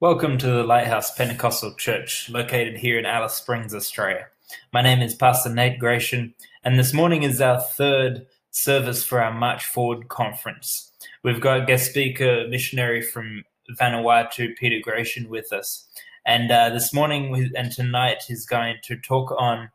Welcome to the Lighthouse Pentecostal Church, located here in Alice Springs, Australia. My name is Pastor Nate Gratian, and this morning is our third service for our March Forward conference. We've got guest speaker, missionary from Vanuatu, Peter Gratian, with us. And uh, this morning and tonight, he's going to talk on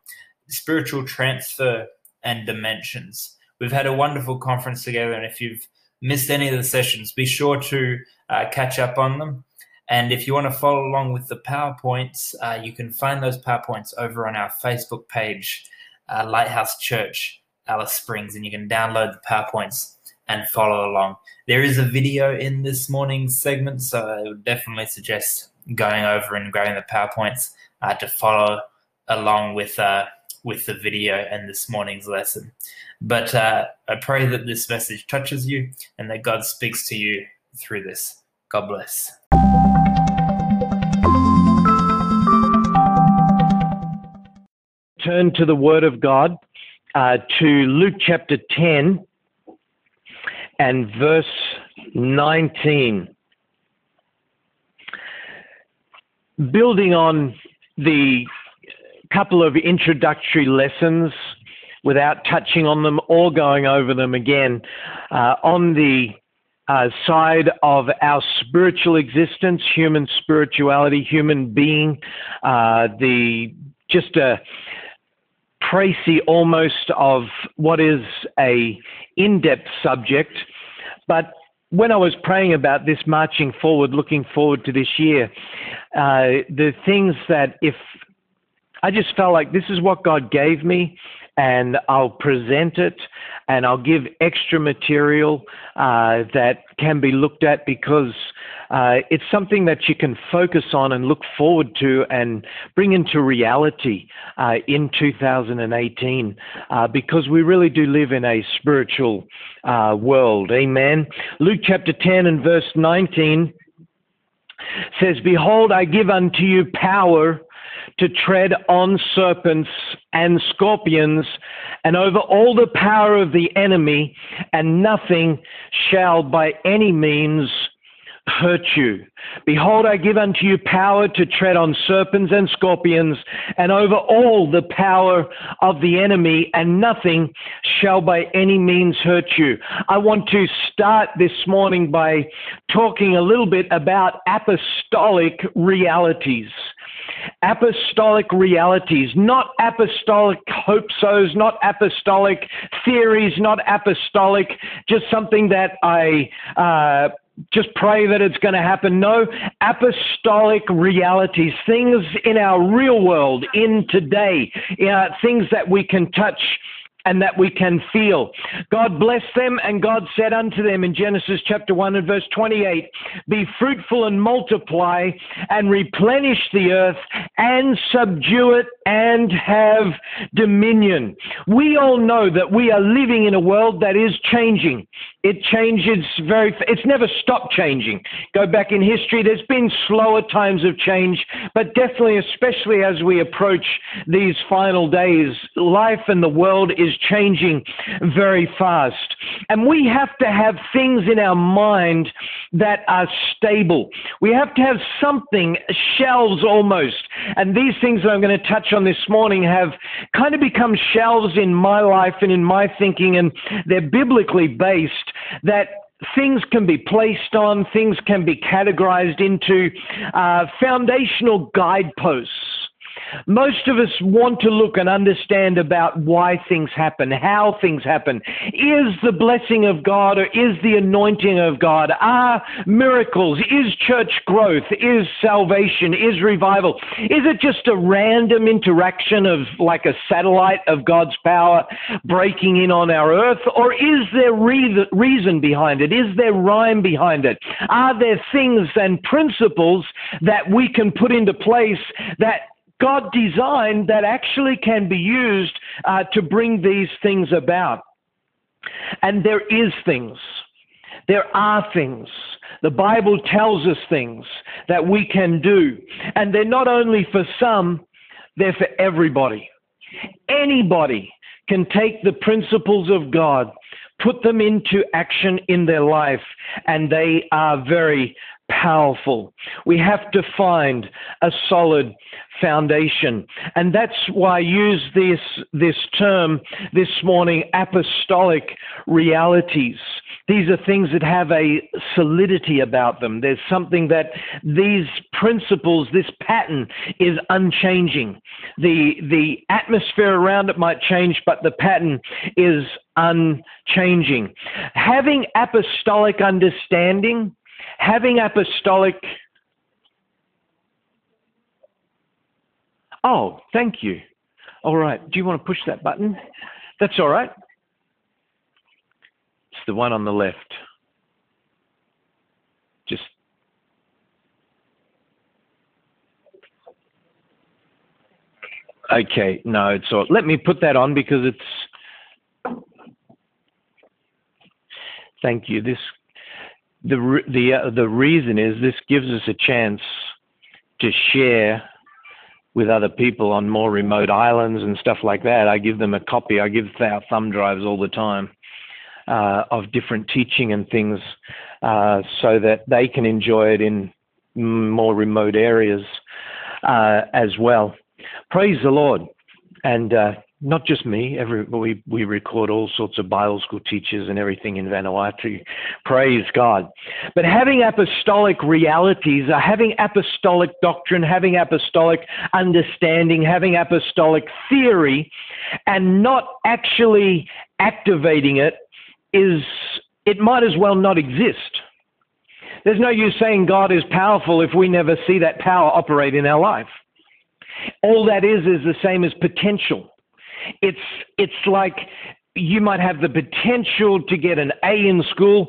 spiritual transfer and dimensions. We've had a wonderful conference together, and if you've missed any of the sessions, be sure to uh, catch up on them. And if you want to follow along with the PowerPoints, uh, you can find those PowerPoints over on our Facebook page, uh, Lighthouse Church, Alice Springs, and you can download the PowerPoints and follow along. There is a video in this morning's segment, so I would definitely suggest going over and grabbing the PowerPoints uh, to follow along with uh, with the video and this morning's lesson. But uh, I pray that this message touches you and that God speaks to you through this. God bless. Turn to the Word of God uh, to Luke chapter 10 and verse 19. Building on the couple of introductory lessons without touching on them or going over them again, uh, on the uh, side of our spiritual existence, human spirituality, human being, uh, the just a précis almost of what is a in-depth subject, but when I was praying about this marching forward, looking forward to this year, uh, the things that if I just felt like this is what God gave me, and I'll present it and I'll give extra material uh, that can be looked at because uh, it's something that you can focus on and look forward to and bring into reality uh, in 2018 uh, because we really do live in a spiritual uh, world. Amen. Luke chapter 10 and verse 19 says, Behold, I give unto you power to tread on serpents and scorpions and over all the power of the enemy, and nothing shall by any means hurt you. Behold, I give unto you power to tread on serpents and scorpions and over all the power of the enemy, and nothing shall by any means hurt you. I want to start this morning by talking a little bit about apostolic realities apostolic realities, not apostolic hope so's, not apostolic theories, not apostolic, just something that I uh, just pray that it's going to happen. No, apostolic realities, things in our real world, in today, uh, things that we can touch and that we can feel. God blessed them, and God said unto them in Genesis chapter 1 and verse 28 Be fruitful and multiply, and replenish the earth, and subdue it, and have dominion. We all know that we are living in a world that is changing. It changes very, it's never stopped changing. Go back in history, there's been slower times of change, but definitely, especially as we approach these final days, life and the world is changing very fast. And we have to have things in our mind that are stable. We have to have something, shelves almost. And these things that I'm going to touch on this morning have kind of become shelves in my life and in my thinking, and they're biblically based that things can be placed on, things can be categorized into uh, foundational guideposts most of us want to look and understand about why things happen, how things happen. Is the blessing of God or is the anointing of God? Are miracles? Is church growth? Is salvation? Is revival? Is it just a random interaction of like a satellite of God's power breaking in on our earth? Or is there re- reason behind it? Is there rhyme behind it? Are there things and principles that we can put into place that God designed that actually can be used uh, to bring these things about. And there is things. There are things. The Bible tells us things that we can do. And they're not only for some, they're for everybody. Anybody can take the principles of God, put them into action in their life, and they are very powerful. We have to find a solid foundation. And that's why I use this, this term this morning, apostolic realities. These are things that have a solidity about them. There's something that these principles, this pattern is unchanging. The, the atmosphere around it might change, but the pattern is unchanging. Having apostolic understanding, having apostolic Oh, thank you. All right. Do you want to push that button? That's all right. It's the one on the left. Just Okay, no, it's all. Let me put that on because it's. Thank you. This, the the uh, the reason is this gives us a chance to share with other people on more remote islands and stuff like that. I give them a copy. I give out thumb drives all the time uh, of different teaching and things uh, so that they can enjoy it in more remote areas uh, as well. Praise the Lord. And uh, not just me. Every we we record all sorts of Bible school teachers and everything in Vanuatu. Praise God. But having apostolic realities, uh, having apostolic doctrine, having apostolic understanding, having apostolic theory, and not actually activating it is it might as well not exist. There's no use saying God is powerful if we never see that power operate in our life. All that is is the same as potential. It's it's like you might have the potential to get an A in school.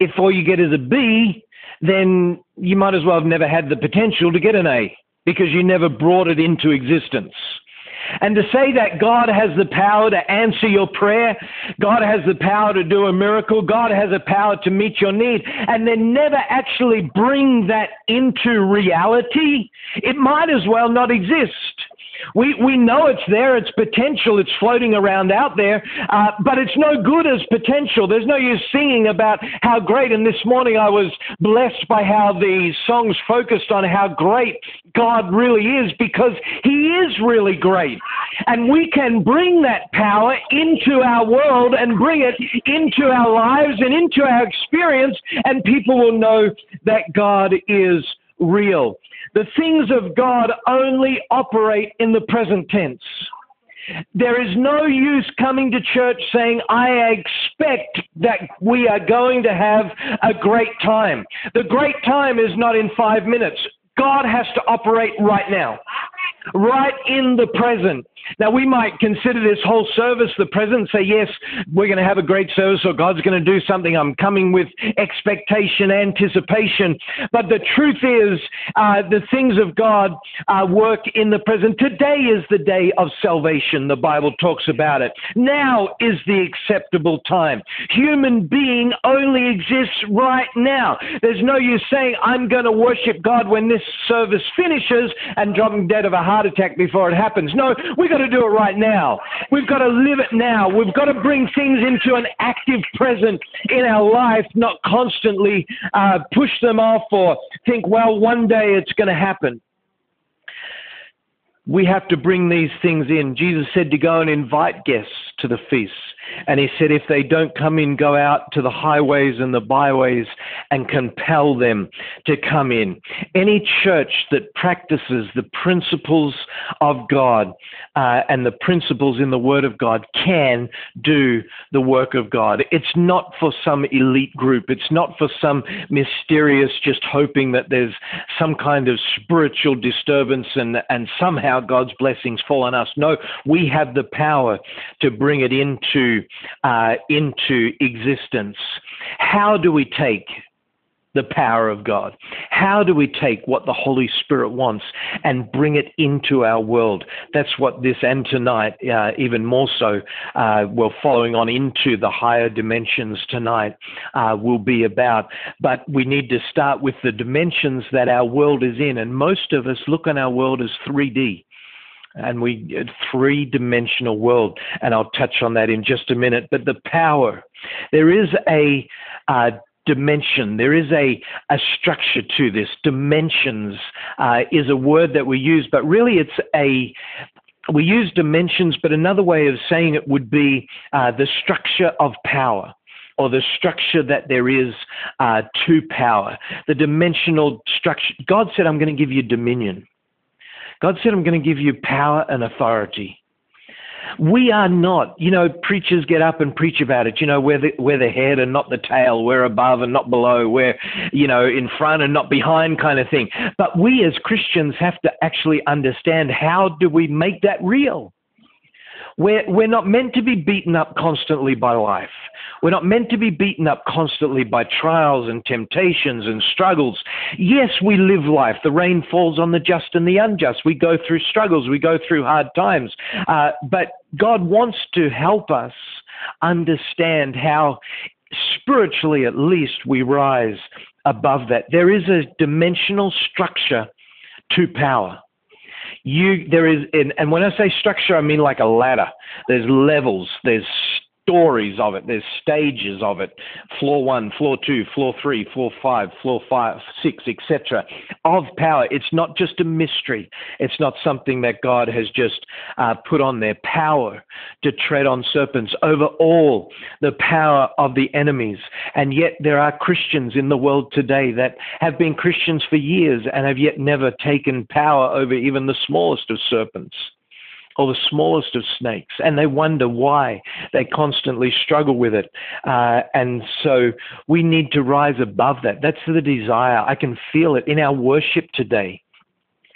If all you get is a B, then you might as well have never had the potential to get an A because you never brought it into existence. And to say that God has the power to answer your prayer, God has the power to do a miracle, God has the power to meet your need, and then never actually bring that into reality, it might as well not exist. We, we know it's there, it's potential, it's floating around out there, uh, but it's no good as potential. There's no use singing about how great. And this morning I was blessed by how the songs focused on how great God really is because He is really great. And we can bring that power into our world and bring it into our lives and into our experience, and people will know that God is real. The things of God only operate in the present tense. There is no use coming to church saying, I expect that we are going to have a great time. The great time is not in five minutes. God has to operate right now, right in the present. Now, we might consider this whole service the present, say, yes, we're going to have a great service or God's going to do something. I'm coming with expectation, anticipation. But the truth is, uh, the things of God uh, work in the present. Today is the day of salvation. The Bible talks about it. Now is the acceptable time. Human being only exists right now. There's no use saying, I'm going to worship God when this service finishes and dropping dead of a heart attack before it happens. No, we got to do it right now. We've got to live it now. We've got to bring things into an active present in our life, not constantly uh, push them off or think, well, one day it's going to happen. We have to bring these things in. Jesus said to go and invite guests to the feasts. And he said, if they don't come in, go out to the highways and the byways and compel them to come in. Any church that practices the principles of God uh, and the principles in the Word of God can do the work of God. It's not for some elite group. It's not for some mysterious, just hoping that there's some kind of spiritual disturbance and, and somehow God's blessings fall on us. No, we have the power to bring it into uh, into existence. How do we take the power of God? How do we take what the Holy Spirit wants and bring it into our world? That's what this and tonight, uh, even more so, uh, we're following on into the higher dimensions tonight, uh, will be about. But we need to start with the dimensions that our world is in. And most of us look on our world as 3D and we three dimensional world and i'll touch on that in just a minute but the power there is a uh, dimension. There is a, a structure to this. Dimensions uh, is a word that we use, but really it's a we use dimensions, but another way of saying it would be uh, the structure of power or the structure that there is uh, to power, the dimensional structure. God said, I'm going to give you dominion. God said, I'm going to give you power and authority. We are not, you know, preachers get up and preach about it. You know, we're the, we're the head and not the tail. We're above and not below. We're, you know, in front and not behind kind of thing. But we as Christians have to actually understand how do we make that real? We're, we're not meant to be beaten up constantly by life. We're not meant to be beaten up constantly by trials and temptations and struggles. Yes, we live life. The rain falls on the just and the unjust. We go through struggles. We go through hard times. Uh, but God wants to help us understand how spiritually at least we rise above that. There is a dimensional structure to power you there is and when I say structure, I mean like a ladder. There's levels, there's stories of it. There's stages of it. Floor one, floor two, floor three, floor five, floor five, six, etc. Of power. It's not just a mystery. It's not something that God has just uh, put on their Power to tread on serpents over all the power of the enemies. And yet there are Christians in the world today that have been Christians for years and have yet never taken power over even the smallest of serpents or the smallest of snakes, and they wonder why they constantly struggle with it. Uh, and so we need to rise above that. That's the desire. I can feel it in our worship today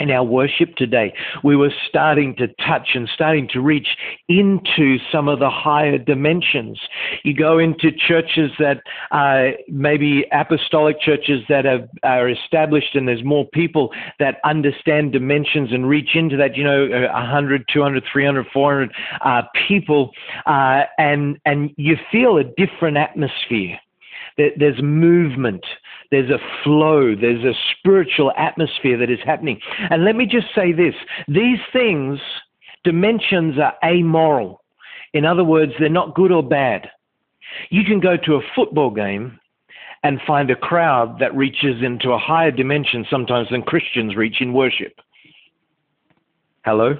in our worship today, we were starting to touch and starting to reach into some of the higher dimensions. You go into churches that uh, maybe apostolic churches that have, are established and there's more people that understand dimensions and reach into that, you know, 100, 200, 300, 400 uh, people, uh, and, and you feel a different atmosphere. There's movement there's a flow, there's a spiritual atmosphere that is happening. And let me just say this these things, dimensions are amoral. In other words, they're not good or bad. You can go to a football game and find a crowd that reaches into a higher dimension sometimes than Christians reach in worship. Hello?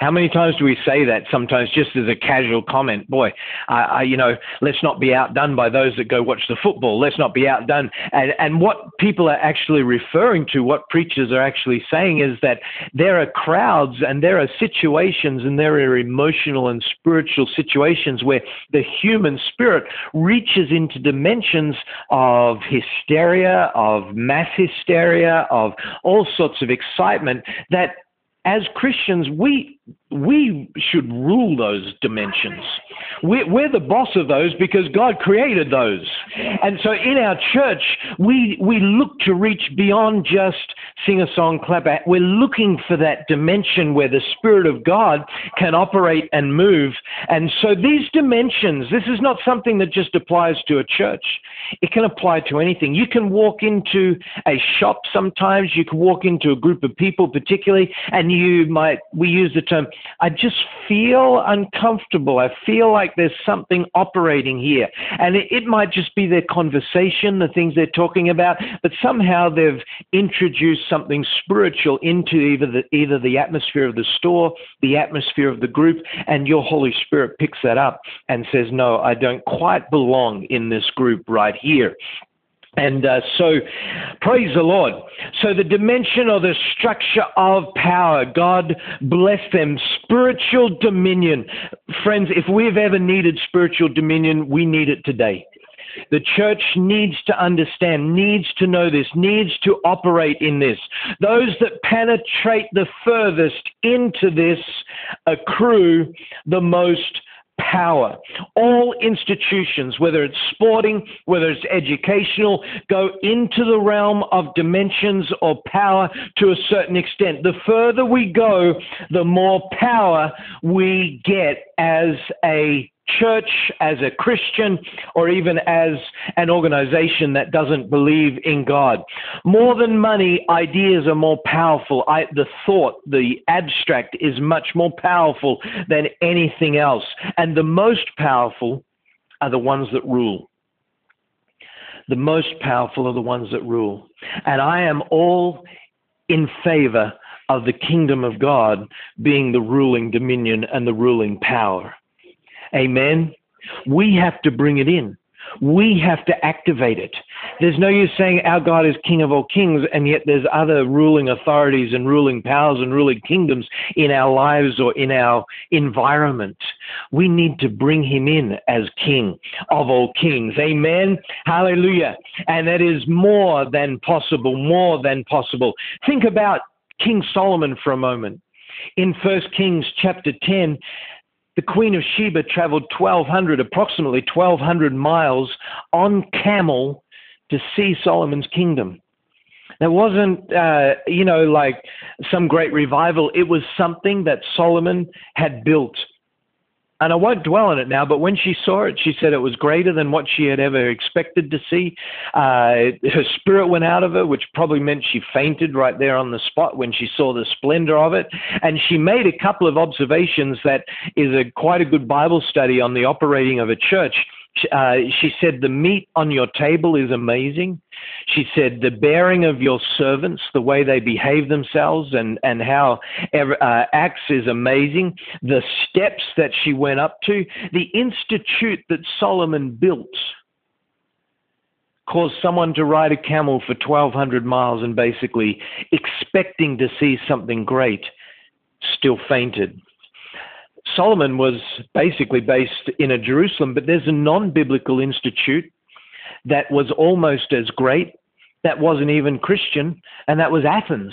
How many times do we say that sometimes just as a casual comment? Boy, you know, let's not be outdone by those that go watch the football. Let's not be outdone. And, and what people are actually referring to, what preachers are actually saying is that there are crowds and there are situations and there are emotional and spiritual situations where the human spirit reaches into dimensions of hysteria, of mass hysteria, of all sorts of excitement that as Christians, we we should rule those dimensions. We're, we're, the boss of those because God created those. And so in our church, we, we look to reach beyond just sing a song, clap at. We're looking for that dimension where the Spirit of God can operate and move. And so these dimensions, this is not something that just applies to a church. It can apply to anything. You can walk into a shop sometimes, you can walk into a group of people particularly, and you might, we use the term, I just feel uncomfortable. I feel like there's something operating here. And it, it might just be their conversation, the things they're talking about, but somehow they've introduced something spiritual into either the, either the atmosphere of the store, the atmosphere of the group, and your Holy Spirit picks that up and says, No, I don't quite belong in this group right here. And uh, so, praise the Lord. So, the dimension or the structure of power, God bless them. Spiritual dominion. Friends, if we've ever needed spiritual dominion, we need it today. The church needs to understand, needs to know this, needs to operate in this. Those that penetrate the furthest into this accrue the most power. All institutions, whether it's sporting, whether it's educational, go into the realm of dimensions or power to a certain extent. The further we go, the more power we get as a church, as a Christian, or even as an organization that doesn't believe in God. More than money, ideas are more powerful. I, the thought, the abstract is much more powerful than anything else. And the most powerful are the ones that rule. The most powerful are the ones that rule. And I am all in favor of the kingdom of God being the ruling dominion and the ruling power. Amen. We have to bring it in. We have to activate it. There's no use saying our God is King of all kings, and yet there's other ruling authorities and ruling powers and ruling kingdoms in our lives or in our environment. We need to bring him in as King of all kings. Amen. Hallelujah. And that is more than possible, more than possible. Think about King Solomon for a moment. In 1 Kings chapter 10, the Queen of Sheba traveled 1,200, approximately 1,200 miles on camel to see Solomon's kingdom. It wasn't, uh, you know, like some great revival. It was something that Solomon had built and I won't dwell on it now, but when she saw it, she said it was greater than what she had ever expected to see. Uh, her spirit went out of her, which probably meant she fainted right there on the spot when she saw the splendor of it. And she made a couple of observations that is a quite a good Bible study on the operating of a church uh, she said, The meat on your table is amazing. She said, The bearing of your servants, the way they behave themselves and, and how uh, acts is amazing. The steps that she went up to, the institute that Solomon built caused someone to ride a camel for 1,200 miles and basically expecting to see something great still fainted. Solomon was basically based in a Jerusalem, but there's a non biblical institute that was almost as great, that wasn't even Christian, and that was Athens.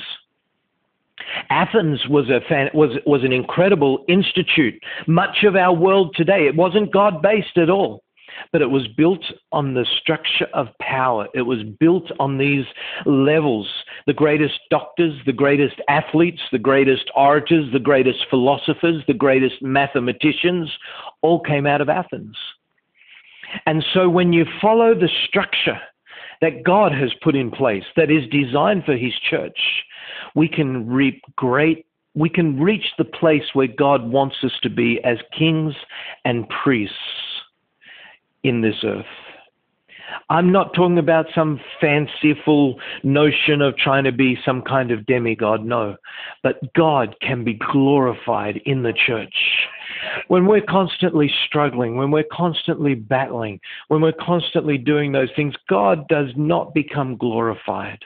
Athens was a fan, was was an incredible institute. Much of our world today, it wasn't God based at all but it was built on the structure of power. It was built on these levels. The greatest doctors, the greatest athletes, the greatest orators, the greatest philosophers, the greatest mathematicians all came out of Athens. And so when you follow the structure that God has put in place, that is designed for his church, we can reap great we can reach the place where God wants us to be as kings and priests in this earth. I'm not talking about some fanciful notion of trying to be some kind of demigod, no. But God can be glorified in the church. When we're constantly struggling, when we're constantly battling, when we're constantly doing those things, God does not become glorified.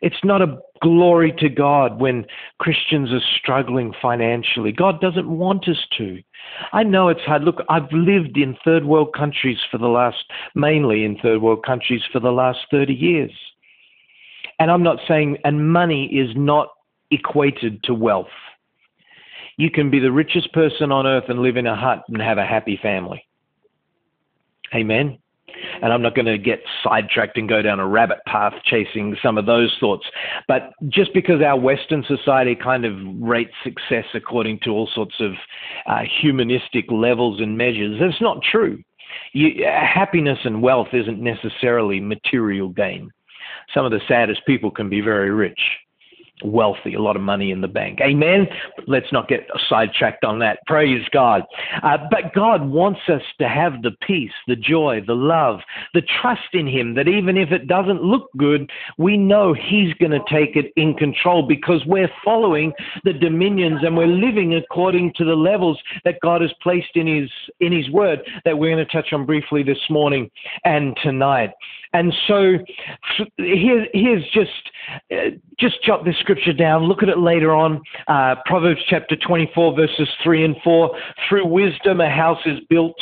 It's not a glory to God when Christians are struggling financially. God doesn't want us to. I know it's hard. Look, I've lived in third world countries for the last, mainly in third world countries for the last 30 years. And I'm not saying, and money is not equated to wealth. You can be the richest person on earth and live in a hut and have a happy family. Amen and I'm not going to get sidetracked and go down a rabbit path chasing some of those thoughts. But just because our Western society kind of rates success according to all sorts of uh, humanistic levels and measures, that's not true. You, happiness and wealth isn't necessarily material gain. Some of the saddest people can be very rich wealthy, a lot of money in the bank. Amen. Let's not get sidetracked on that. Praise God. Uh, but God wants us to have the peace, the joy, the love, the trust in Him that even if it doesn't look good, we know He's going to take it in control because we're following the dominions and we're living according to the levels that God has placed in His in His Word that we're going to touch on briefly this morning and tonight. And so here, here's just uh, just jot this scripture down. Look at it later on. Uh, Proverbs chapter 24, verses 3 and 4. Through wisdom, a house is built.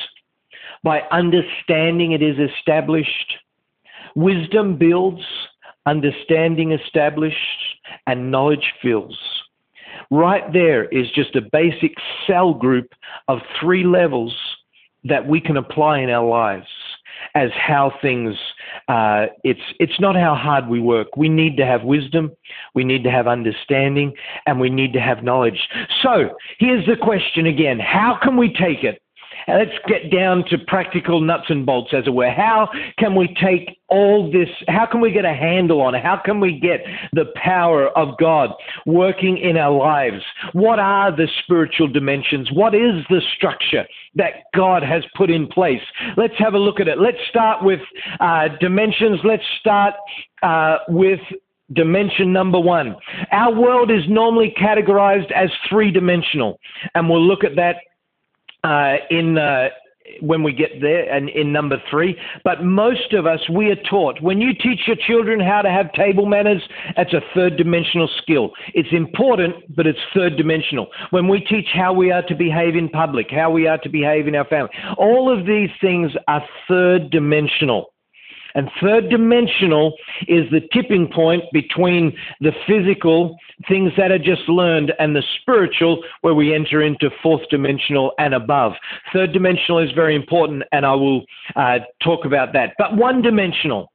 By understanding, it is established. Wisdom builds, understanding established, and knowledge fills. Right there is just a basic cell group of three levels that we can apply in our lives as how things uh, it's it's not how hard we work. We need to have wisdom, we need to have understanding, and we need to have knowledge. So here's the question again: How can we take it? Let's get down to practical nuts and bolts, as it were. How can we take all this? How can we get a handle on it? How can we get the power of God working in our lives? What are the spiritual dimensions? What is the structure that God has put in place? Let's have a look at it. Let's start with uh, dimensions. Let's start uh, with dimension number one. Our world is normally categorized as three dimensional, and we'll look at that uh, in when we get there and in number three. But most of us, we are taught when you teach your children how to have table manners, that's a third dimensional skill. It's important, but it's third dimensional. When we teach how we are to behave in public, how we are to behave in our family, all of these things are third dimensional. And third dimensional is the tipping point between the physical, things that are just learned, and the spiritual, where we enter into fourth dimensional and above. Third dimensional is very important, and I will uh, talk about that. But one dimensional.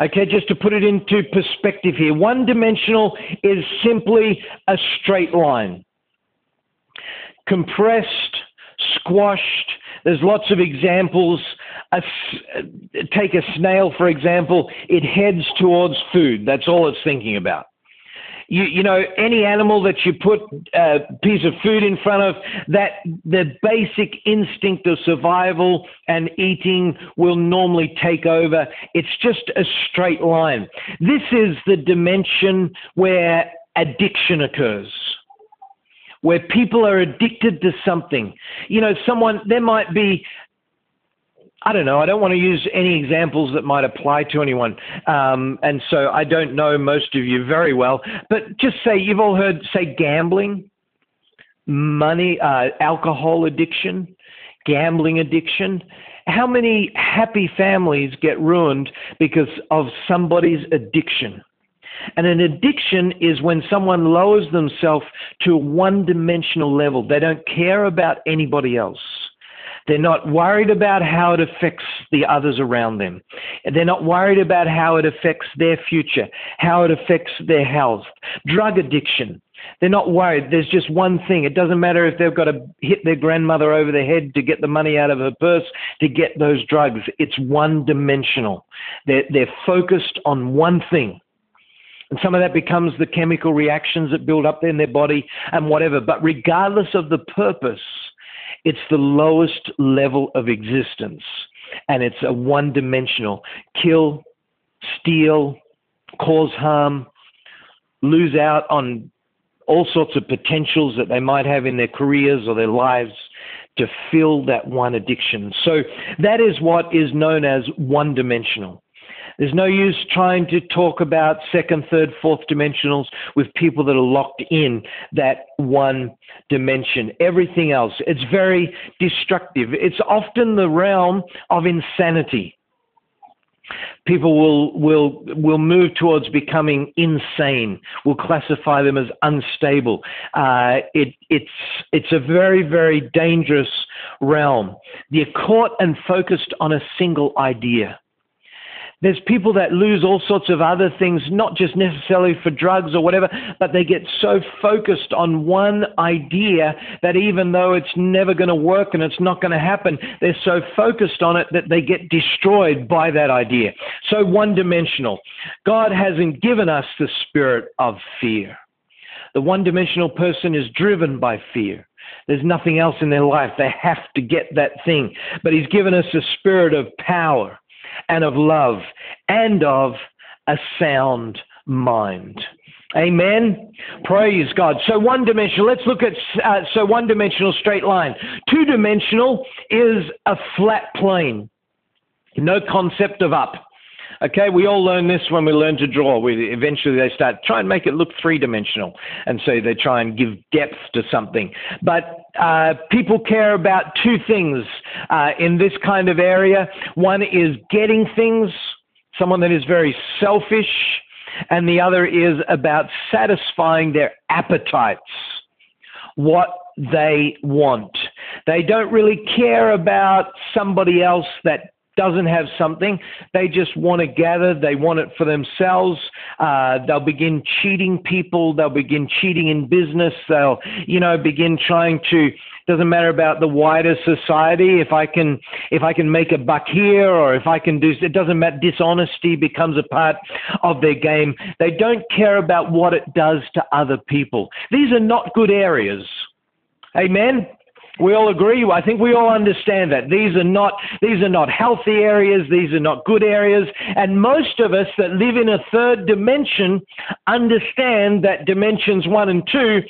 Okay, just to put it into perspective here, one dimensional is simply a straight line. Compressed, squashed, there's lots of examples. A, take a snail, for example, it heads towards food. That's all it's thinking about. You, you know, any animal that you put a piece of food in front of, that the basic instinct of survival and eating will normally take over. It's just a straight line. This is the dimension where addiction occurs where people are addicted to something. You know, someone, there might be, I don't know, I don't want to use any examples that might apply to anyone. Um, and so I don't know most of you very well, but just say you've all heard, say, gambling, money, uh, alcohol addiction, gambling addiction. How many happy families get ruined because of somebody's addiction? And an addiction is when someone lowers themselves to a one dimensional level. They don't care about anybody else. They're not worried about how it affects the others around them. They're not worried about how it affects their future, how it affects their health. Drug addiction. They're not worried. There's just one thing. It doesn't matter if they've got to hit their grandmother over the head to get the money out of her purse to get those drugs. It's one dimensional. They're, they're focused on one thing. And some of that becomes the chemical reactions that build up in their body and whatever. But regardless of the purpose, it's the lowest level of existence. And it's a one dimensional kill, steal, cause harm, lose out on all sorts of potentials that they might have in their careers or their lives to fill that one addiction. So that is what is known as one dimensional. There's no use trying to talk about second, third, fourth dimensionals with people that are locked in that one dimension. Everything else, it's very destructive. It's often the realm of insanity. People will will will move towards becoming insane. We'll classify them as unstable. Uh, it, it's it's a very very dangerous realm. They're caught and focused on a single idea. There's people that lose all sorts of other things, not just necessarily for drugs or whatever, but they get so focused on one idea that even though it's never going to work and it's not going to happen, they're so focused on it that they get destroyed by that idea. So one dimensional. God hasn't given us the spirit of fear. The one dimensional person is driven by fear. There's nothing else in their life. They have to get that thing. But He's given us a spirit of power and of love and of a sound mind. Amen. Praise God. So one dimensional. Let's look at uh, so one dimensional straight line. Two dimensional is a flat plane. No concept of up. Okay, we all learn this when we learn to draw. We eventually they start try and make it look three dimensional, and so they try and give depth to something. But uh, people care about two things uh, in this kind of area. One is getting things, someone that is very selfish, and the other is about satisfying their appetites. What they want. They don't really care about somebody else that doesn't have something, they just want to gather. They want it for themselves. Uh, they'll begin cheating people. They'll begin cheating in business. They'll, you know, begin trying to doesn't matter about the wider society if i can if i can make a buck here or if i can do it doesn't matter dishonesty becomes a part of their game they don't care about what it does to other people these are not good areas amen we all agree. I think we all understand that these are not these are not healthy areas. These are not good areas. And most of us that live in a third dimension understand that dimensions one and two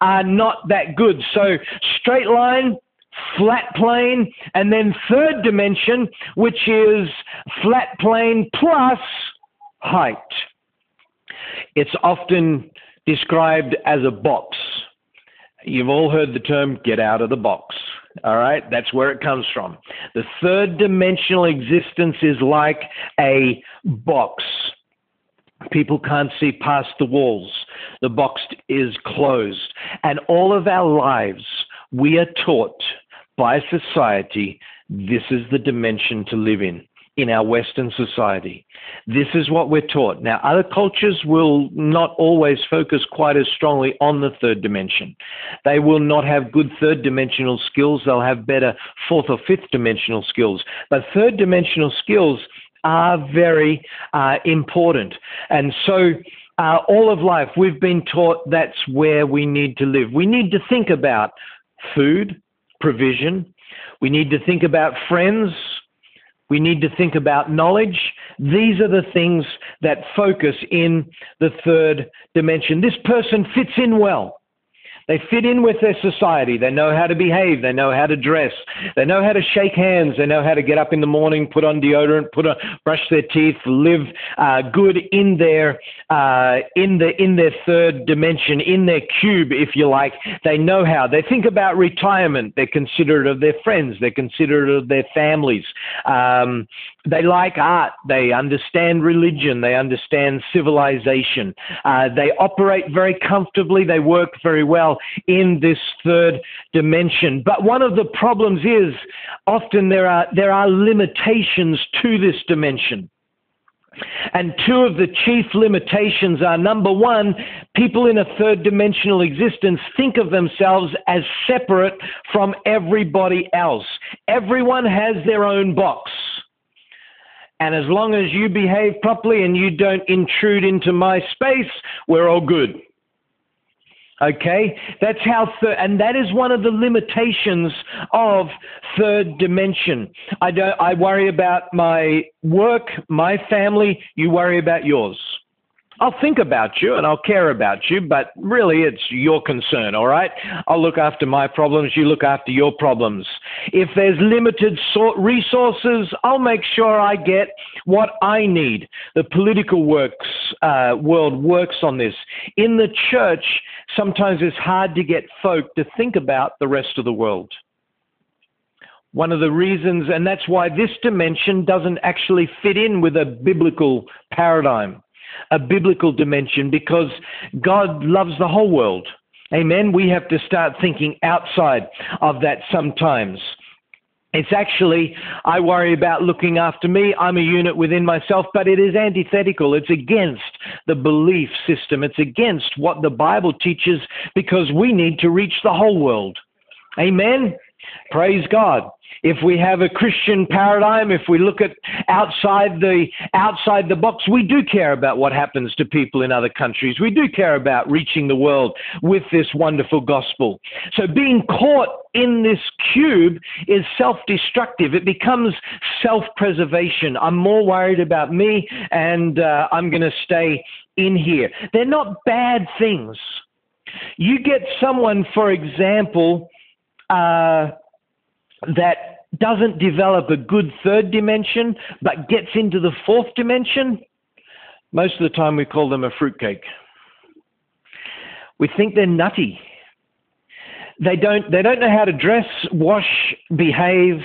are not that good. So straight line, flat plane, and then third dimension, which is flat plane plus height. It's often described as a box. You've all heard the term get out of the box. All right, that's where it comes from. The third dimensional existence is like a box. People can't see past the walls. The box is closed. And all of our lives, we are taught by society this is the dimension to live in in our Western society. This is what we're taught. Now, other cultures will not always focus quite as strongly on the third dimension. They will not have good third dimensional skills, they'll have better fourth or fifth dimensional skills. But third dimensional skills are very uh, important. And so, uh, all of life, we've been taught that's where we need to live. We need to think about food, provision. We need to think about friends, we need to think about knowledge. These are the things that focus in the third dimension. This person fits in well. They fit in with their society. They know how to behave. They know how to dress. They know how to shake hands. They know how to get up in the morning, put on deodorant, put on, brush their teeth, live uh, good in their uh, in the in their third dimension, in their cube, if you like. They know how. They think about retirement. They're considerate of their friends. They're considerate of their families. Um, they like art. They understand religion. They understand civilization. Uh, they operate very comfortably. They work very well in this third dimension. But one of the problems is often there are, there are limitations to this dimension. And two of the chief limitations are number one, people in a third dimensional existence think of themselves as separate from everybody else. Everyone has their own box. And as long as you behave properly and you don't intrude into my space, we're all good. Okay? That's how, third, and that is one of the limitations of third dimension. I don't, I worry about my work, my family, you worry about yours. I'll think about you and I'll care about you, but really it's your concern, all right? I'll look after my problems, you look after your problems. If there's limited resources, I'll make sure I get what I need. The political works uh, world works on this. In the church, sometimes it's hard to get folk to think about the rest of the world. One of the reasons, and that's why this dimension doesn't actually fit in with a biblical paradigm a biblical dimension because God loves the whole world. Amen. We have to start thinking outside of that sometimes. It's actually, I worry about looking after me. I'm a unit within myself, but it is antithetical. It's against the belief system. It's against what the Bible teaches because we need to reach the whole world. Amen. Praise God if we have a Christian paradigm, if we look at outside the outside the box, we do care about what happens to people in other countries. We do care about reaching the world with this wonderful gospel. So being caught in this cube is self-destructive. It becomes self-preservation. I'm more worried about me, and uh, I'm going to stay in here. They're not bad things. You get someone, for example. Uh, that doesn't develop a good third dimension but gets into the fourth dimension, most of the time we call them a fruitcake. We think they're nutty. They don't, they don't know how to dress, wash, behave,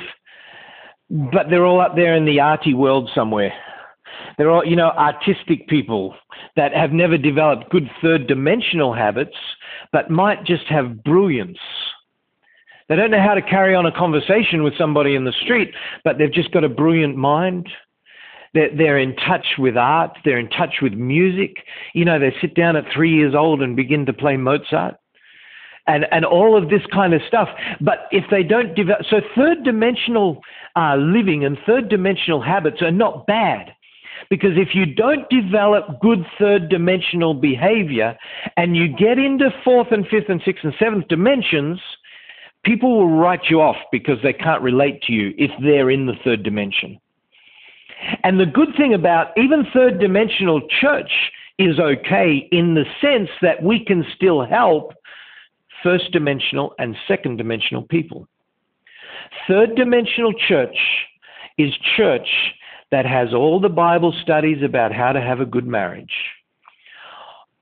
but they're all up there in the arty world somewhere. They're all, you know, artistic people that have never developed good third dimensional habits, but might just have brilliance They don't know how to carry on a conversation with somebody in the street, but they've just got a brilliant mind. They're, they're in touch with art. They're in touch with music. You know, they sit down at three years old and begin to play Mozart and, and all of this kind of stuff. But if they don't develop, so third dimensional uh, living and third dimensional habits are not bad. Because if you don't develop good third dimensional behavior and you get into fourth and fifth and sixth and seventh dimensions, people will write you off because they can't relate to you if they're in the third dimension. And the good thing about even third dimensional church is okay in the sense that we can still help first dimensional and second dimensional people. Third dimensional church is church that has all the Bible studies about how to have a good marriage,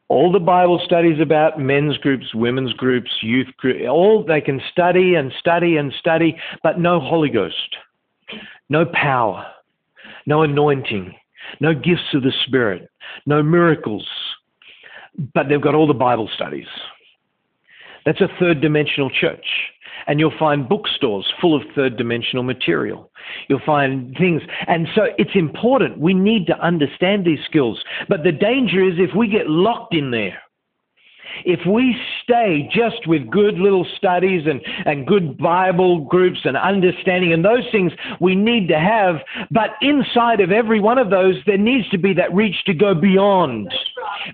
all the Bible studies about men's groups, women's groups, youth groups, all they can study and study and study, but no Holy Ghost, no power, no anointing, no gifts of the Spirit, no miracles, but they've got all the Bible studies. That's a third dimensional church. And you'll find bookstores full of third dimensional material. You'll find things. And so it's important. We need to understand these skills. But the danger is if we get locked in there, if we stay just with good little studies and, and good Bible groups and understanding and those things we need to have, but inside of every one of those, there needs to be that reach to go beyond,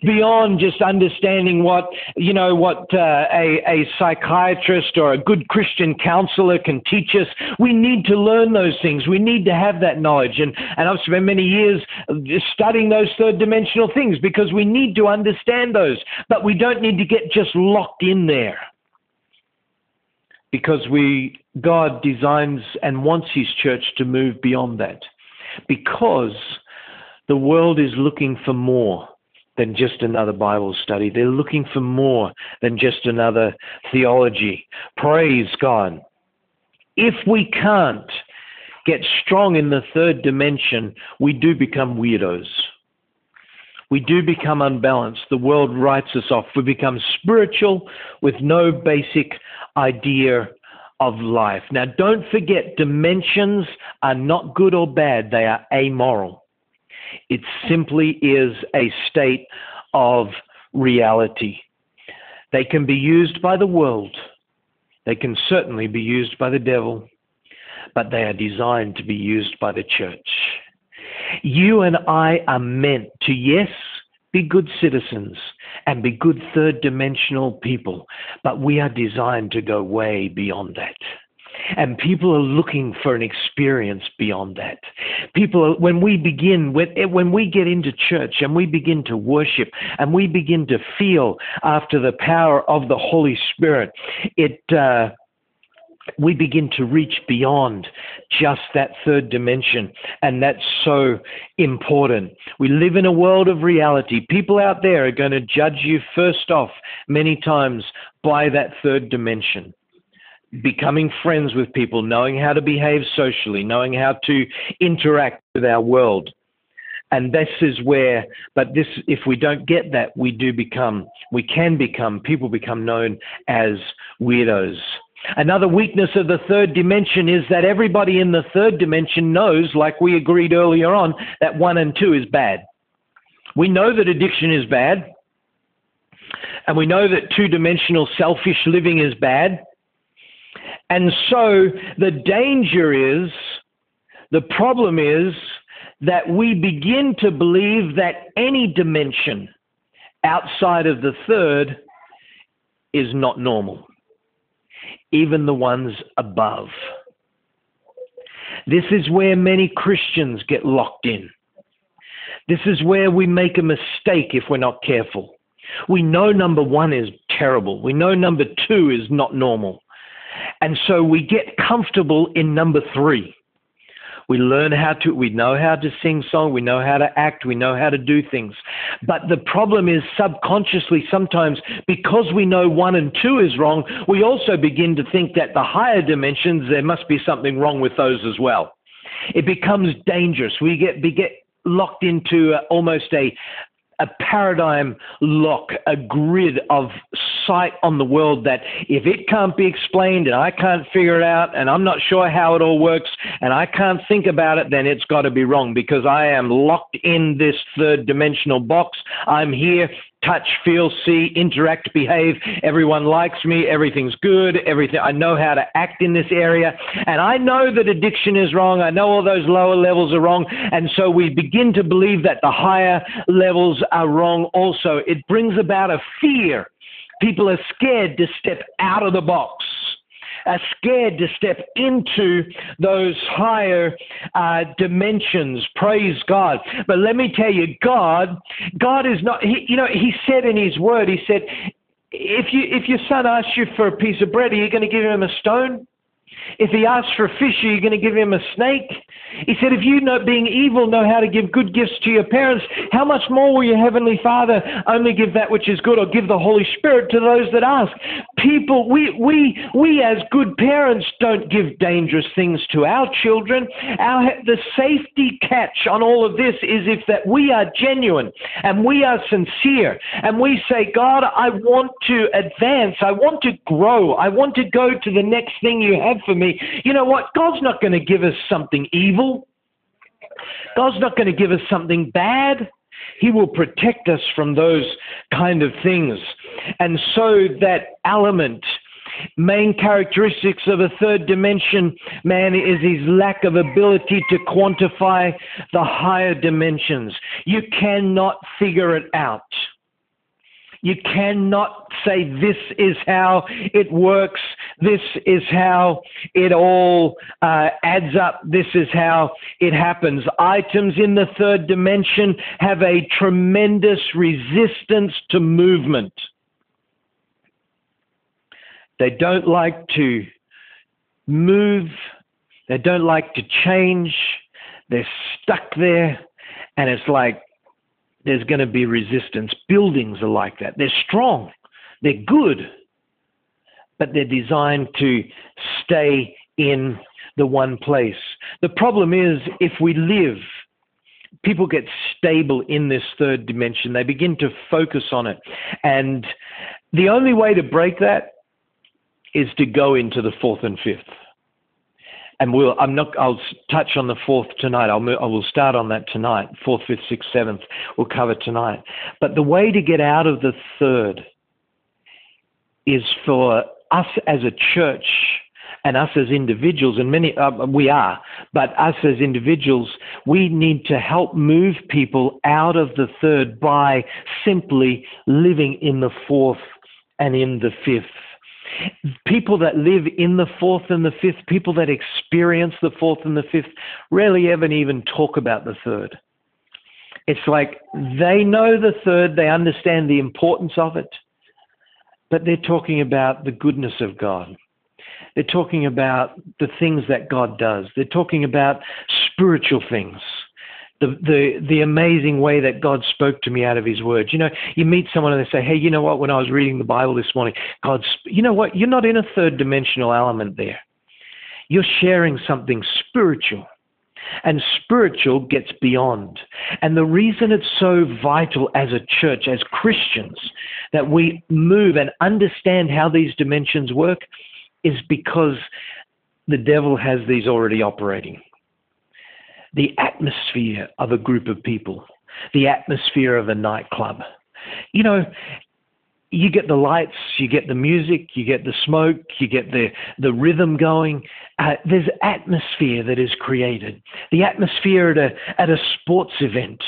beyond just understanding what, you know, what uh, a, a psychiatrist or a good Christian counselor can teach us. We need to learn those things. We need to have that knowledge. And, and I've spent many years studying those third dimensional things because we need to understand those, but we don't need to get just locked in there because we God designs and wants his church to move beyond that because the world is looking for more than just another Bible study. They're looking for more than just another theology. Praise God. If we can't get strong in the third dimension, we do become weirdos we do become unbalanced. The world writes us off. We become spiritual with no basic idea of life. Now, don't forget, dimensions are not good or bad, they are amoral. It simply is a state of reality. They can be used by the world, they can certainly be used by the devil, but they are designed to be used by the church. You and I are meant to, yes, be good citizens and be good third dimensional people, but we are designed to go way beyond that. And people are looking for an experience beyond that. People, are, when we begin, when, when we get into church and we begin to worship and we begin to feel after the power of the Holy Spirit, it, uh, we begin to reach beyond just that third dimension. And that's so important. We live in a world of reality. People out there are going to judge you first off many times by that third dimension. Becoming friends with people, knowing how to behave socially, knowing how to interact with our world. And this is where, but this, if we don't get that, we do become, we can become, people become known as weirdos Another weakness of the third dimension is that everybody in the third dimension knows, like we agreed earlier on, that one and two is bad. We know that addiction is bad, and we know that two dimensional selfish living is bad. And so the danger is, the problem is that we begin to believe that any dimension outside of the third is not normal even the ones above. This is where many Christians get locked in. This is where we make a mistake if we're not careful. We know number one is terrible. We know number two is not normal. And so we get comfortable in number three. We learn how to, we know how to sing song, we know how to act, we know how to do things. But the problem is subconsciously sometimes because we know one and two is wrong, we also begin to think that the higher dimensions, there must be something wrong with those as well. It becomes dangerous. We get, we get locked into almost a, a paradigm lock, a grid of sight on the world that if it can't be explained and I can't figure it out and I'm not sure how it all works and I can't think about it, then it's got to be wrong because I am locked in this third dimensional box. I'm here touch, feel, see, interact, behave. Everyone likes me. Everything's good. Everything. I know how to act in this area. And I know that addiction is wrong. I know all those lower levels are wrong. And so we begin to believe that the higher levels are wrong also. It brings about a fear. People are scared to step out of the box are scared to step into those higher uh, dimensions. Praise God. But let me tell you, God, God is not, he, you know, He said in His word, He said, if, you, if your son asks you for a piece of bread, are you going to give him a stone? If he asks for a fish, are you going to give him a snake? He said, If you, know, being evil, know how to give good gifts to your parents, how much more will your heavenly Father only give that which is good or give the Holy Spirit to those that ask? People, we, we, we as good parents don't give dangerous things to our children. Our, the safety catch on all of this is if that we are genuine and we are sincere and we say, God, I want to advance. I want to grow. I want to go to the next thing you have for me. You know what? God's not going to give us something evil. God's not going to give us something bad. He will protect us from those kind of things. And so that element, main characteristics of a third dimension man is his lack of ability to quantify the higher dimensions. You cannot figure it out. You cannot say this is how it works. This is how it all uh, adds up. This is how it happens. Items in the third dimension have a tremendous resistance to movement. They don't like to move. They don't like to change. They're stuck there. And it's like there's going to be resistance. Buildings are like that. They're strong, they're good, but they're designed to stay in the one place. The problem is if we live, people get stable in this third dimension, they begin to focus on it. And the only way to break that is to go into the fourth and fifth and we'll I'm not I'll touch on the fourth tonight. I'll I will start on that tonight. Fourth, fifth, sixth, seventh. We'll cover tonight. But the way to get out of the third is for us as a church and us as individuals, and many uh, we are, but us as individuals, we need to help move people out of the third by simply living in the fourth and in the fifth People that live in the fourth and the fifth, people that experience the fourth and the fifth, rarely ever even talk about the third. It's like they know the third, they understand the importance of it, but they're talking about the goodness of God. They're talking about the things that God does. They're talking about spiritual things the, the, the amazing way that God spoke to me out of his words. You know, you meet someone and they say, hey, you know what, when I was reading the Bible this morning, God's, you know what, you're not in a third dimensional element there. You're sharing something spiritual. And spiritual gets beyond. And the reason it's so vital as a church, as Christians, that we move and understand how these dimensions work is because the devil has these already operating the atmosphere of a group of people, the atmosphere of a nightclub. You know, you get the lights, you get the music, you get the smoke, you get the, the rhythm going. Uh, there's atmosphere that is created. The atmosphere at a, at a sports event.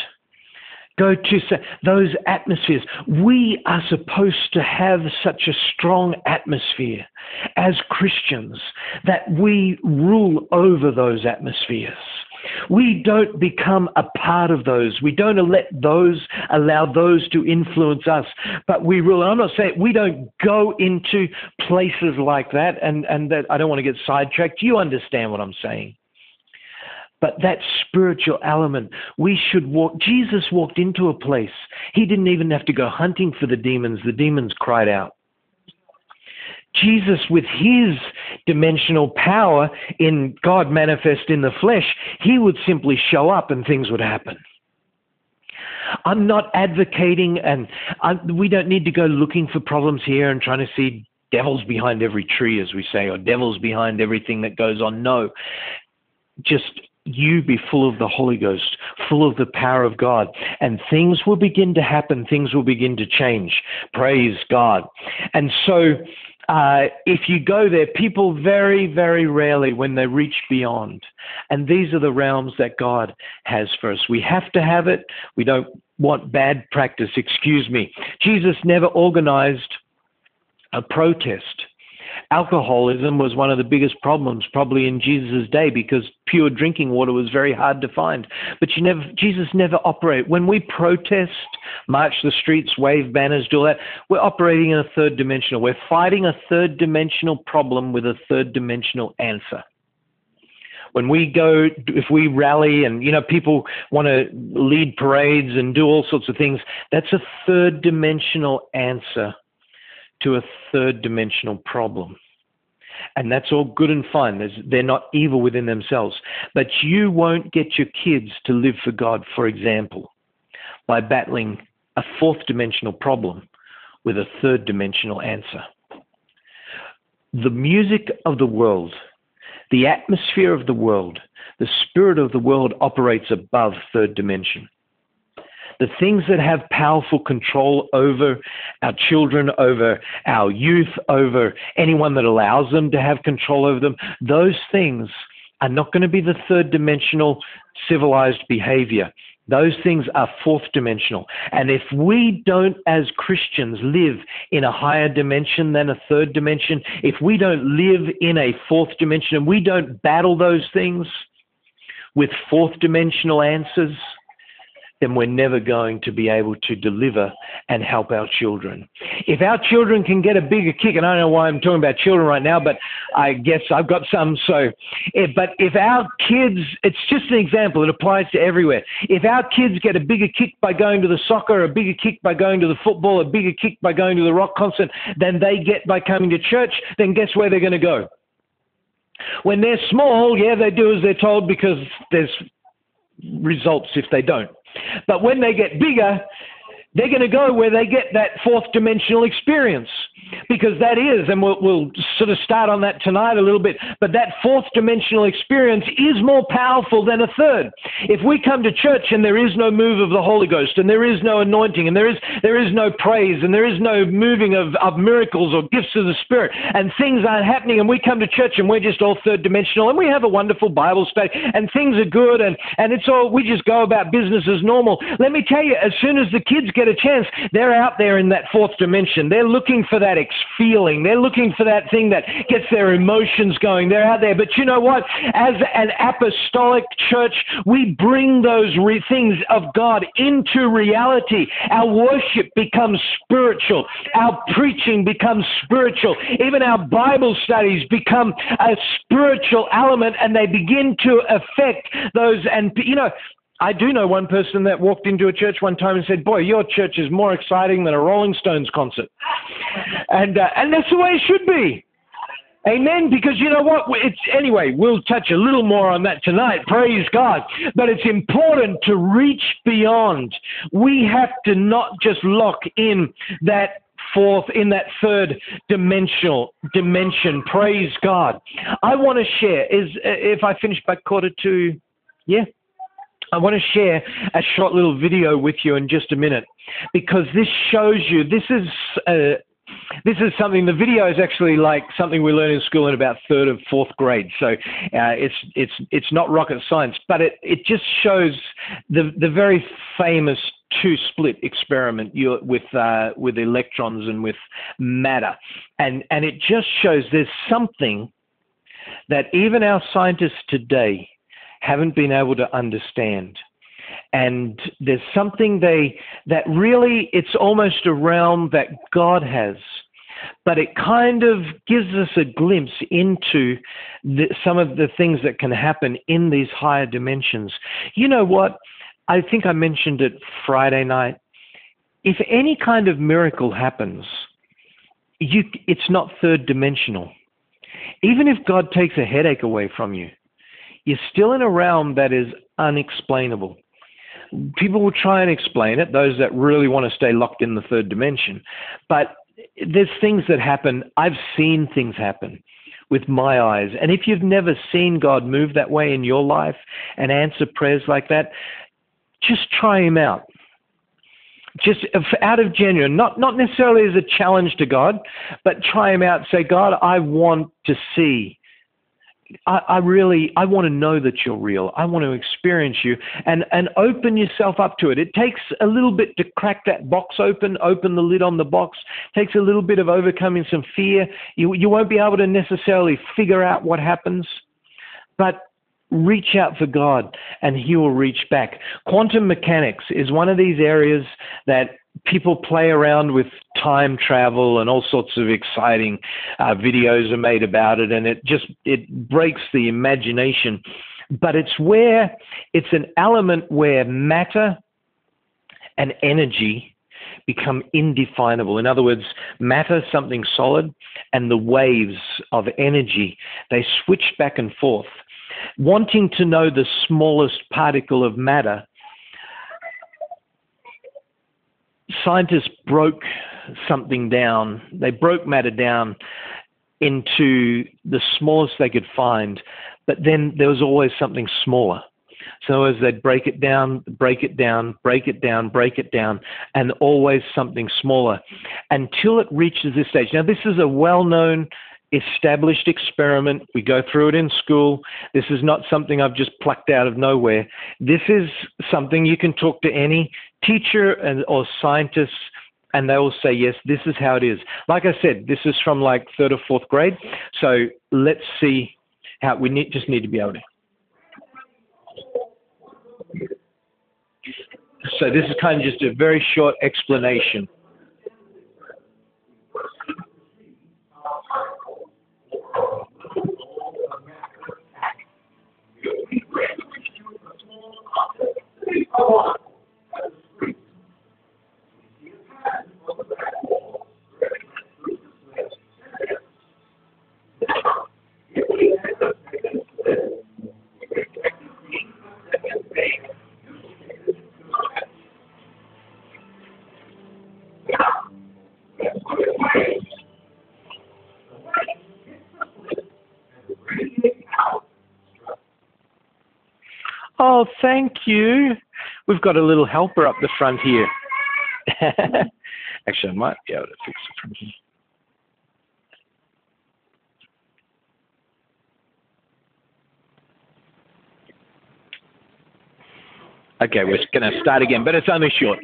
Go to those atmospheres. We are supposed to have such a strong atmosphere as Christians that we rule over those atmospheres. We don't become a part of those. We don't let those allow those to influence us. But we really, I'm not saying we don't go into places like that, and, and that I don't want to get sidetracked. You understand what I'm saying. But that spiritual element, we should walk. Jesus walked into a place. He didn't even have to go hunting for the demons. The demons cried out. Jesus, with his dimensional power in God manifest in the flesh, he would simply show up and things would happen. I'm not advocating, and I'm, we don't need to go looking for problems here and trying to see devils behind every tree, as we say, or devils behind everything that goes on. No, just you be full of the Holy Ghost, full of the power of God, and things will begin to happen. Things will begin to change. Praise God. And so, uh, if you go there, people very, very rarely, when they reach beyond, and these are the realms that God has for us. We have to have it. We don't want bad practice. Excuse me. Jesus never organized a protest alcoholism was one of the biggest problems probably in Jesus' day because pure drinking water was very hard to find. But you never, Jesus never operated. When we protest, march the streets, wave banners, do all that, we're operating in a third dimensional. We're fighting a third dimensional problem with a third dimensional answer when we go, if we rally and, you know, people want to lead parades and do all sorts of things, that's a third dimensional answer to a third dimensional problem. And that's all good and fine. They're not evil within themselves. But you won't get your kids to live for God, for example, by battling a fourth dimensional problem with a third dimensional answer. The music of the world, the atmosphere of the world, the spirit of the world operates above third dimension the things that have powerful control over our children, over our youth, over anyone that allows them to have control over them, those things are not going to be the third dimensional civilized behavior. Those things are fourth dimensional. And if we don't, as Christians, live in a higher dimension than a third dimension, if we don't live in a fourth dimension and we don't battle those things with fourth dimensional answers, then we're never going to be able to deliver and help our children. If our children can get a bigger kick, and I don't know why I'm talking about children right now, but I guess I've got some. So, if, but if our kids, it's just an example, it applies to everywhere. If our kids get a bigger kick by going to the soccer, a bigger kick by going to the football, a bigger kick by going to the rock concert than they get by coming to church, then guess where they're going to go? When they're small, yeah, they do as they're told because there's results if they don't. But when they get bigger, they're going to go where they get that fourth dimensional experience because that is, and we'll, we'll, sort of start on that tonight a little bit, but that fourth dimensional experience is more powerful than a third. If we come to church and there is no move of the Holy Ghost and there is no anointing and there is, there is no praise and there is no moving of, of miracles or gifts of the Spirit and things aren't happening and we come to church and we're just all third dimensional and we have a wonderful Bible study and things are good and, and it's all, we just go about business as normal. Let me tell you, as soon as the kids get a chance, they're out there in that fourth dimension. They're looking for that ex- feeling. They're looking for that thing that gets their emotions going. They're out there. But you know what? As an apostolic church, we bring those re- things of God into reality. Our worship becomes spiritual. Our preaching becomes spiritual. Even our Bible studies become a spiritual element and they begin to affect those. And, you know, I do know one person that walked into a church one time and said, "Boy, your church is more exciting than a Rolling Stones concert," and uh, and that's the way it should be. Amen. Because you know what? It's anyway. We'll touch a little more on that tonight. Praise God. But it's important to reach beyond. We have to not just lock in that fourth, in that third dimensional dimension. Praise God. I want to share. Is if I finish by quarter to, yeah. I want to share a short little video with you in just a minute because this shows you this is uh, this is something the video is actually like something we learn in school in about third or fourth grade. So uh, it's it's it's not rocket science but it it just shows the the very famous two slit experiment with uh, with electrons and with matter. And and it just shows there's something that even our scientists today haven't been able to understand. And there's something they that really it's almost a realm that God has, but it kind of gives us a glimpse into the, some of the things that can happen in these higher dimensions. You know what? I think I mentioned it Friday night. If any kind of miracle happens, you, it's not third dimensional. Even if God takes a headache away from you, you're still in a realm that is unexplainable. People will try and explain it, those that really want to stay locked in the third dimension. But there's things that happen. I've seen things happen with my eyes. And if you've never seen God move that way in your life and answer prayers like that, just try him out. Just uh, out of genuine, not, not necessarily as a challenge to God, but try him out. Say, God, I want to see I, I, really I want to know that you're real. I want to experience you and and open yourself up to it. It takes a little bit to crack that box open, open the lid on the box. It takes a little bit of overcoming some fear. You you won't be able to necessarily figure out what happens, but reach out for God and he will reach back. Quantum mechanics is one of these areas that people play around with time travel and all sorts of exciting uh, videos are made about it and it just it breaks the imagination. But it's where it's an element where matter and energy become indefinable. In other words matter something solid and the waves of energy they switch back and forth wanting to know the smallest particle of matter scientists broke something down. They broke matter down into the smallest they could find, but then there was always something smaller. So as they'd break it down, break it down, break it down, break it down, and always something smaller until it reaches this stage. Now, this is a well known established experiment. We go through it in school. This is not something I've just plucked out of nowhere. This is something you can talk to any teacher and, or scientist and they will say, yes, this is how it is. Like I said, this is from like third or fourth grade. So let's see how we need, just need to be able to. So this is kind of just a very short explanation. Oh, thank you. We've got a little helper up the front here. Actually, I might be able to fix it from here. Okay, we're going to start again, but it's only short.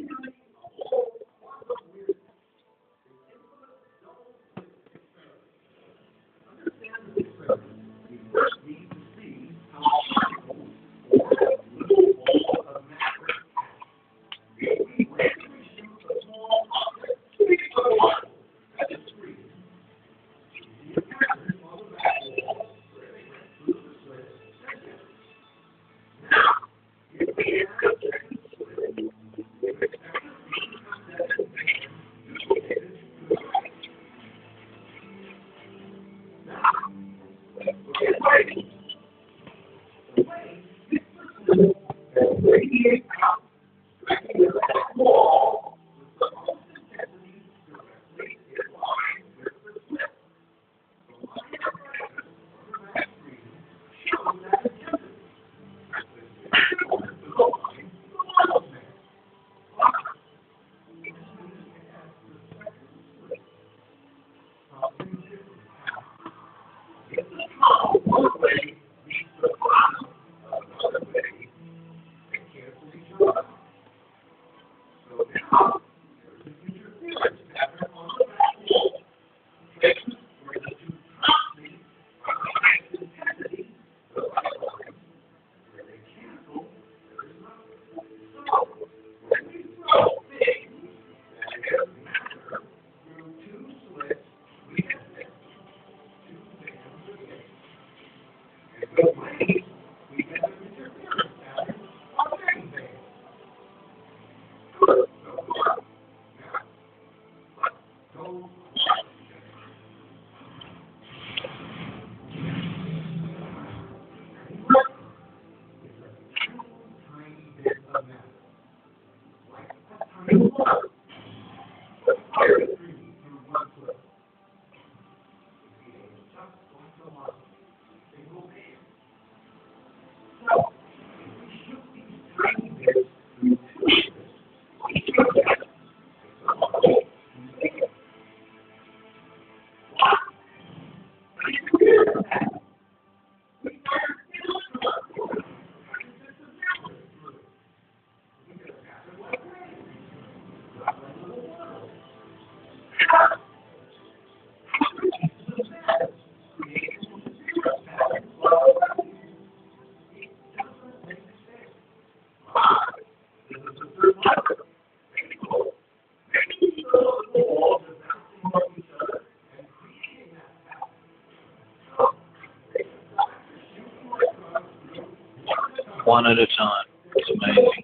One at a time. It's amazing.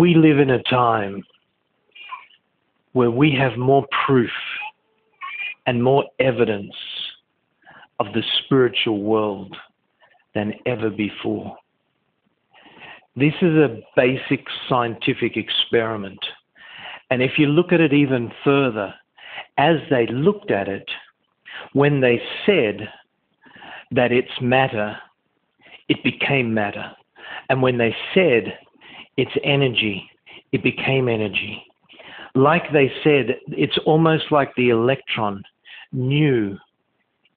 we live in a time where we have more proof and more evidence of the spiritual world than ever before. This is a basic scientific experiment. And if you look at it even further, as they looked at it, when they said that it's matter, it became matter. And when they said its energy, it became energy. Like they said, it's almost like the electron knew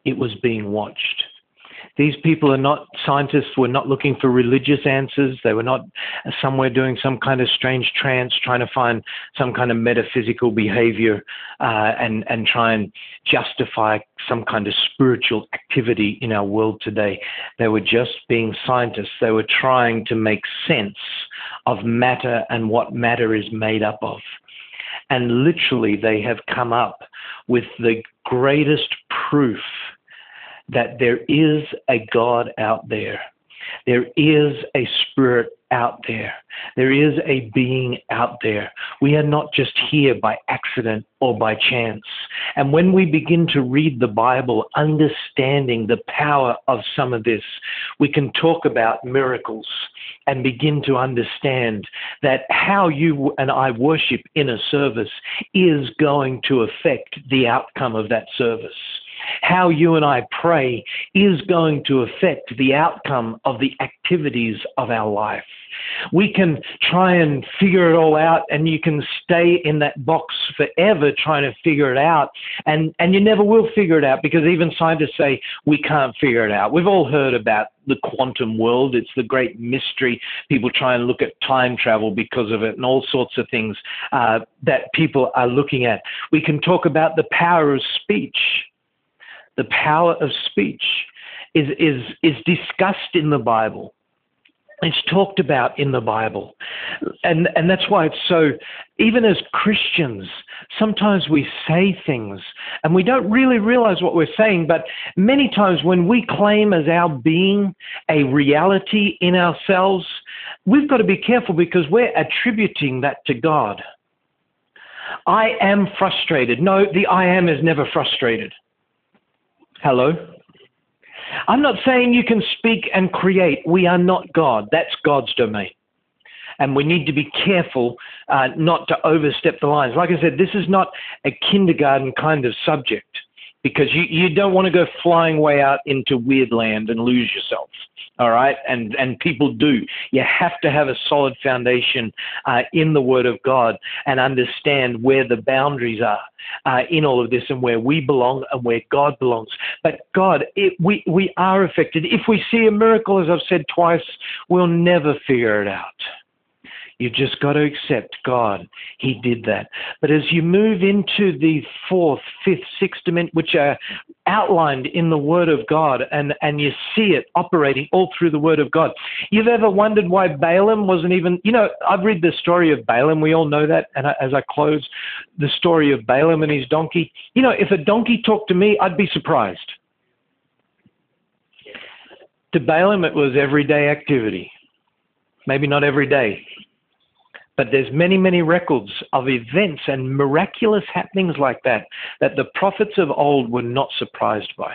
it was being watched. These people are not scientists, were not looking for religious answers. They were not somewhere doing some kind of strange trance, trying to find some kind of metaphysical behavior uh, and, and try and justify some kind of spiritual activity in our world today. They were just being scientists. They were trying to make sense of matter and what matter is made up of. And literally, they have come up with the greatest proof that there is a God out there. There is a spirit out there. There is a being out there. We are not just here by accident or by chance. And when we begin to read the Bible, understanding the power of some of this, we can talk about miracles and begin to understand that how you and I worship in a service is going to affect the outcome of that service how you and I pray is going to affect the outcome of the activities of our life. We can try and figure it all out, and you can stay in that box forever trying to figure it out, and, and you never will figure it out because even scientists say we can't figure it out. We've all heard about the quantum world, it's the great mystery. People try and look at time travel because of it, and all sorts of things uh, that people are looking at. We can talk about the power of speech. The power of speech is, is, is discussed in the Bible it's talked about in the Bible. And, and that's why it's so, even as Christians, sometimes we say things and we don't really realize what we're saying. But many times when we claim as our being a reality in ourselves, we've got to be careful because we're attributing that to God. I am frustrated. No, the I am is never frustrated. Hello? I'm not saying you can speak and create. We are not God. That's God's domain. And we need to be careful uh, not to overstep the lines. Like I said, this is not a kindergarten kind of subject because you, you don't want to go flying way out into weird land and lose yourself. All right, and and people do. You have to have a solid foundation uh, in the Word of God and understand where the boundaries are uh, in all of this and where we belong and where God belongs. But God, it, we we are affected. If we see a miracle, as I've said twice, we'll never figure it out. You've just got to accept God. He did that. But as you move into the fourth, fifth, sixth dimension, which are outlined in the Word of God, and, and you see it operating all through the Word of God, you've ever wondered why Balaam wasn't even, you know, I've read the story of Balaam. We all know that. And as I close, the story of Balaam and his donkey. You know, if a donkey talked to me, I'd be surprised. To Balaam, it was everyday activity. Maybe not every day, but there's many, many records of events and miraculous happenings like that that the prophets of old were not surprised by.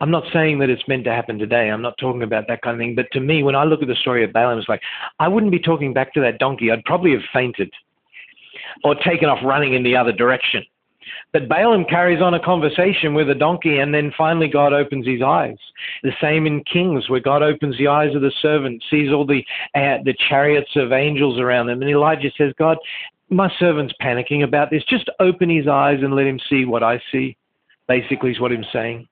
I'm not saying that it's meant to happen today. I'm not talking about that kind of thing. But to me, when I look at the story of Balaam, it's like I wouldn't be talking back to that donkey. I'd probably have fainted or taken off running in the other direction. But Balaam carries on a conversation with a donkey, and then finally God opens his eyes. The same in Kings, where God opens the eyes of the servant, sees all the uh, the chariots of angels around them, and Elijah says, "God, my servant's panicking about this. Just open his eyes and let him see what I see." Basically, is what I'm saying.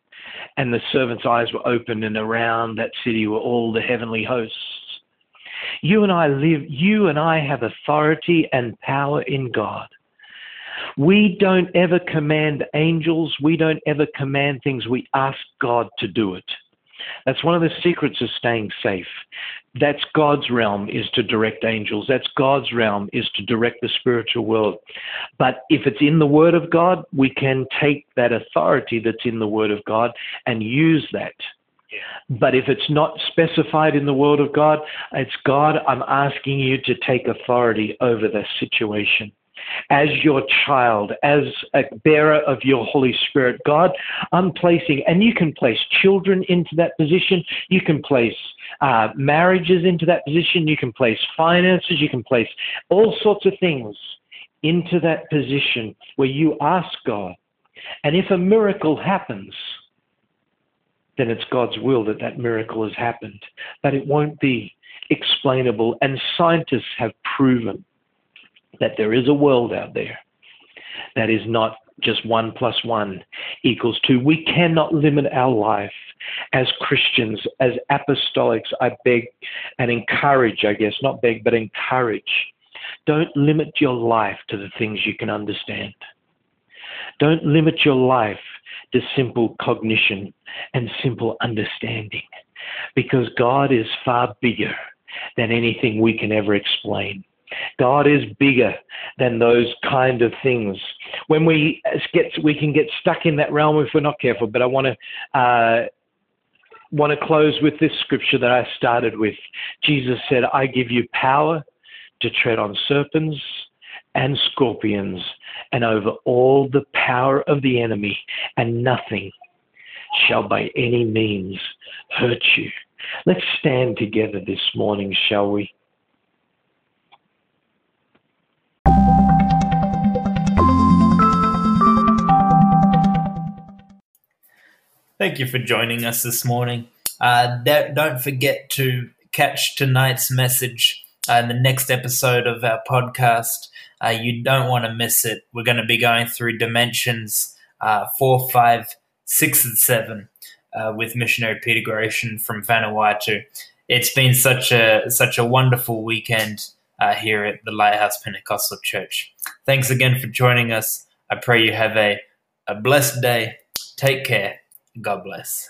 And the servant's eyes were opened, and around that city were all the heavenly hosts. You and I live. You and I have authority and power in God we don't ever command angels. We don't ever command things. We ask God to do it. That's one of the secrets of staying safe. That's God's realm is to direct angels. That's God's realm is to direct the spiritual world. But if it's in the Word of God, we can take that authority that's in the Word of God and use that. But if it's not specified in the Word of God, it's God, I'm asking you to take authority over the situation as your child, as a bearer of your Holy Spirit. God, I'm placing, and you can place children into that position. You can place uh, marriages into that position. You can place finances. You can place all sorts of things into that position where you ask God. And if a miracle happens, then it's God's will that that miracle has happened. But it won't be explainable. And scientists have proven that there is a world out there that is not just one plus one equals two. We cannot limit our life as Christians, as apostolics. I beg and encourage, I guess, not beg, but encourage. Don't limit your life to the things you can understand. Don't limit your life to simple cognition and simple understanding because God is far bigger than anything we can ever explain. God is bigger than those kind of things. When we get, we can get stuck in that realm if we're not careful. But I want to uh, want to close with this scripture that I started with. Jesus said, "I give you power to tread on serpents." And scorpions, and over all the power of the enemy, and nothing shall by any means hurt you. Let's stand together this morning, shall we? Thank you for joining us this morning. Uh, don't forget to catch tonight's message uh, in the next episode of our podcast. Uh, you don't want to miss it. We're going to be going through dimensions uh, four, five, six, and seven uh, with missionary Peter Gratian from Vanuatu. It's been such a such a wonderful weekend uh, here at the Lighthouse Pentecostal Church. Thanks again for joining us. I pray you have a, a blessed day. Take care. God bless.